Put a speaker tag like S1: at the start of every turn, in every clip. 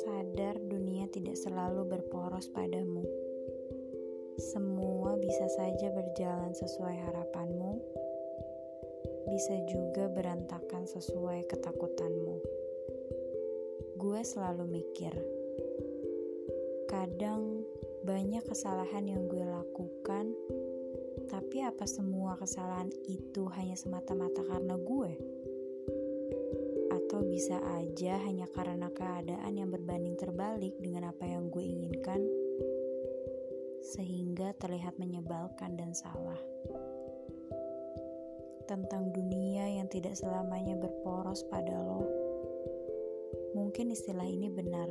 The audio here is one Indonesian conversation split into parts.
S1: Sadar dunia tidak selalu berporos padamu. Semua bisa saja berjalan sesuai harapanmu, bisa juga berantakan sesuai ketakutanmu. Gue selalu mikir, kadang banyak kesalahan yang gue lakukan, tapi apa semua kesalahan itu hanya semata-mata karena gue? Atau bisa aja hanya karena keadaan yang berbanding terbalik dengan apa yang gue inginkan? sehingga terlihat menyebalkan dan salah. Tentang dunia yang tidak selamanya berporos pada lo, mungkin istilah ini benar.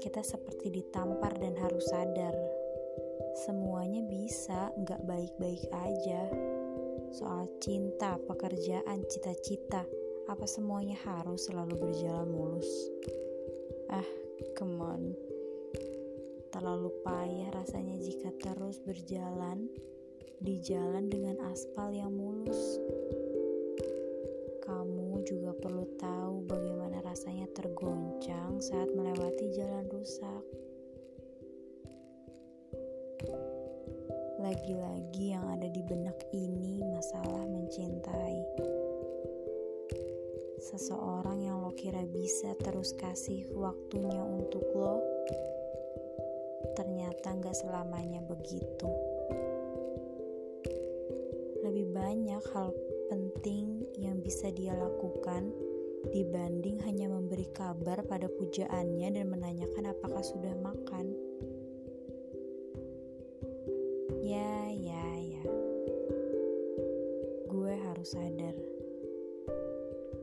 S1: Kita seperti ditampar dan harus sadar, semuanya bisa nggak baik-baik aja. Soal cinta, pekerjaan, cita-cita, apa semuanya harus selalu berjalan mulus? Ah, come on Terlalu payah rasanya jika terus berjalan di jalan dengan aspal yang mulus. Kamu juga perlu tahu bagaimana rasanya tergoncang saat melewati jalan rusak. Lagi-lagi yang ada di benak ini masalah mencintai. Seseorang yang lo kira bisa terus kasih waktunya untuk lo, ternyata nggak selamanya begitu. Lebih banyak hal penting yang bisa dia lakukan dibanding hanya memberi kabar pada pujaannya dan menanyakan apakah sudah makan. Ya, ya, ya. Gue harus sadar.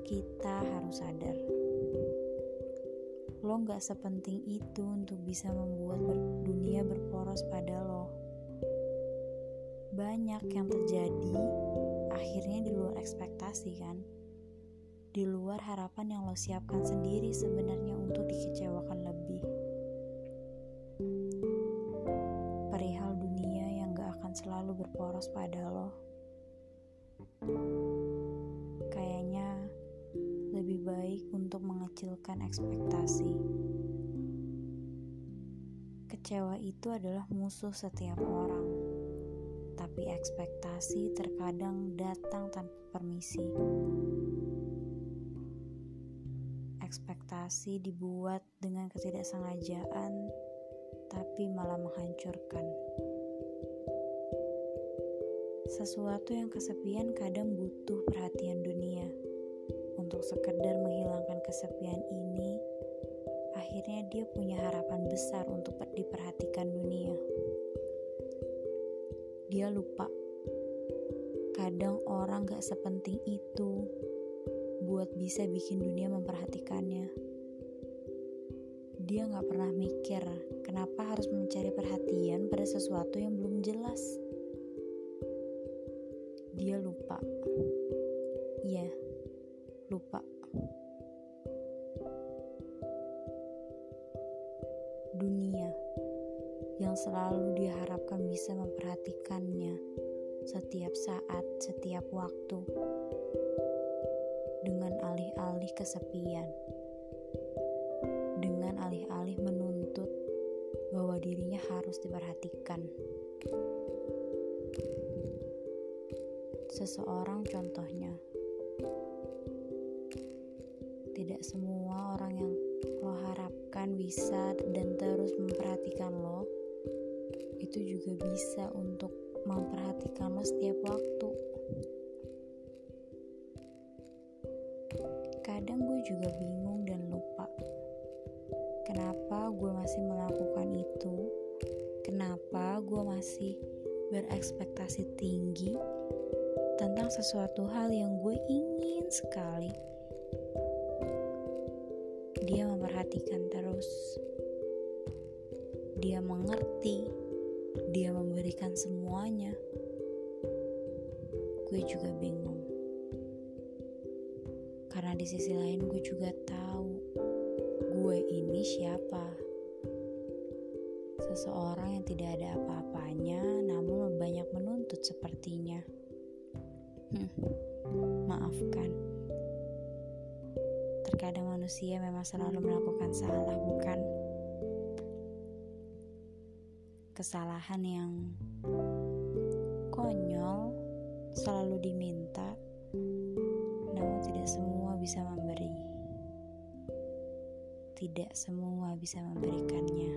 S1: Kita harus sadar lo gak sepenting itu untuk bisa membuat ber dunia berporos pada lo. Banyak yang terjadi akhirnya di luar ekspektasi kan? Di luar harapan yang lo siapkan sendiri sebenarnya untuk dikecewakan lebih. Selalu berporos pada lo. lebih baik untuk mengecilkan ekspektasi. Kecewa itu adalah musuh setiap orang, tapi ekspektasi terkadang datang tanpa permisi. Ekspektasi dibuat dengan ketidaksengajaan, tapi malah menghancurkan. Sesuatu yang kesepian kadang butuh perhatian dunia untuk sekedar menghilangkan kesepian ini, akhirnya dia punya harapan besar untuk diperhatikan dunia. Dia lupa, kadang orang gak sepenting itu buat bisa bikin dunia memperhatikannya. Dia gak pernah mikir kenapa harus mencari perhatian pada sesuatu yang belum jelas. Dia lupa. Iya, lupa. Dunia yang selalu diharapkan bisa memperhatikannya setiap saat, setiap waktu, dengan alih-alih kesepian, dengan alih-alih menuntut bahwa dirinya harus diperhatikan. Seseorang contohnya. Tidak semua orang yang lo harapkan bisa dan terus memperhatikan lo itu juga bisa untuk memperhatikan lo setiap waktu. Kadang gue juga bingung dan lupa kenapa gue masih melakukan itu? Kenapa gue masih berekspektasi tinggi tentang sesuatu hal yang gue ingin sekali dia memperhatikan terus. Dia mengerti. Dia memberikan semuanya. Gue juga bingung. Karena di sisi lain gue juga tahu gue ini siapa. Seseorang yang tidak ada apa-apanya namun banyak menuntut sepertinya. Hmm, maafkan. Terkadang manusia memang selalu melakukan salah, bukan? Kesalahan yang konyol selalu diminta, namun tidak semua bisa memberi. Tidak semua bisa memberikannya.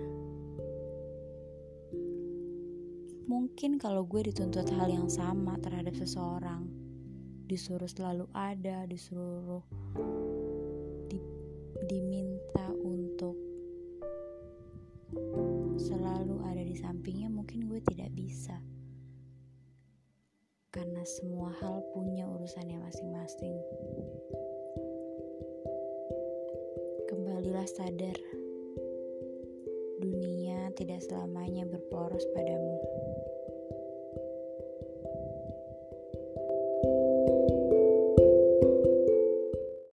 S1: Mungkin kalau gue dituntut hal yang sama terhadap seseorang, disuruh selalu ada, disuruh di, diminta untuk selalu ada di sampingnya, mungkin gue tidak bisa. Karena semua hal punya urusannya masing-masing. Kembalilah sadar, dunia tidak selamanya berporos padamu.